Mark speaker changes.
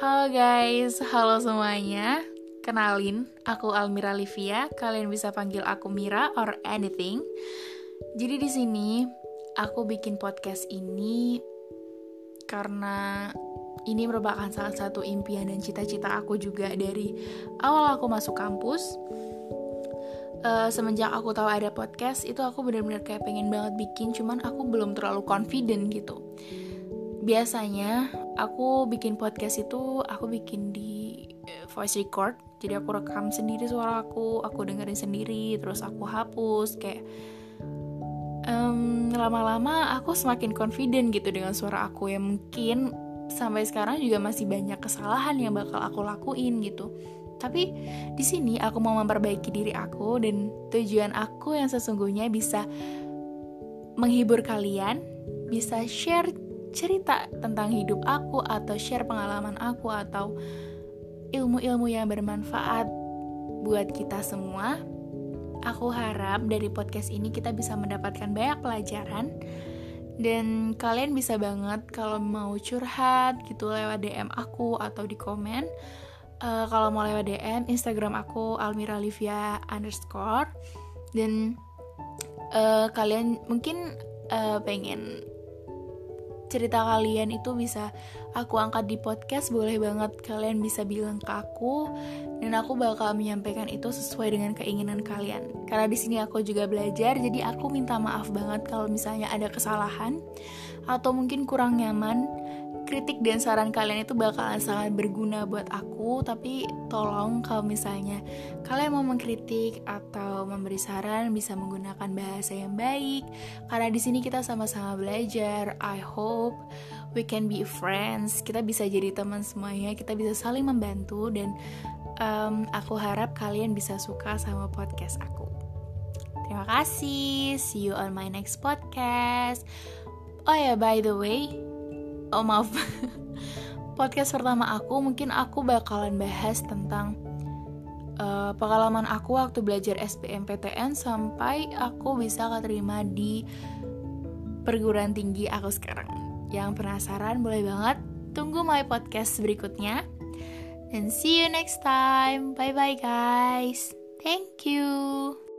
Speaker 1: Halo guys, halo semuanya. Kenalin, aku Almira Livia. Kalian bisa panggil aku Mira or anything. Jadi di sini aku bikin podcast ini karena ini merupakan salah satu impian dan cita-cita aku juga dari awal aku masuk kampus. Uh, semenjak aku tahu ada podcast itu aku benar-benar kayak pengen banget bikin, cuman aku belum terlalu confident gitu biasanya aku bikin podcast itu aku bikin di eh, voice record. Jadi aku rekam sendiri suara aku aku dengerin sendiri terus aku hapus kayak um, lama-lama aku semakin confident gitu dengan suara aku yang mungkin sampai sekarang juga masih banyak kesalahan yang bakal aku lakuin gitu. Tapi di sini aku mau memperbaiki diri aku dan tujuan aku yang sesungguhnya bisa menghibur kalian bisa share cerita tentang hidup aku atau share pengalaman aku atau ilmu-ilmu yang bermanfaat buat kita semua. Aku harap dari podcast ini kita bisa mendapatkan banyak pelajaran dan kalian bisa banget kalau mau curhat gitu lewat DM aku atau di komen. Uh, kalau mau lewat DM Instagram aku Almira Livia underscore dan uh, kalian mungkin uh, pengen cerita kalian itu bisa aku angkat di podcast boleh banget kalian bisa bilang ke aku dan aku bakal menyampaikan itu sesuai dengan keinginan kalian. Karena di sini aku juga belajar jadi aku minta maaf banget kalau misalnya ada kesalahan atau mungkin kurang nyaman kritik dan saran kalian itu bakalan sangat berguna buat aku. Tapi tolong kalau misalnya kalian mau mengkritik atau memberi saran bisa menggunakan bahasa yang baik. Karena di sini kita sama-sama belajar. I hope we can be friends. Kita bisa jadi teman semuanya. Kita bisa saling membantu. Dan um, aku harap kalian bisa suka sama podcast aku. Terima kasih. See you on my next podcast. Oh ya yeah, by the way oh maaf. Podcast pertama aku mungkin aku bakalan bahas tentang uh, pengalaman aku waktu belajar SBMPTN sampai aku bisa keterima di perguruan tinggi aku sekarang. Yang penasaran boleh banget. Tunggu my podcast berikutnya. And see you next time. Bye bye guys. Thank you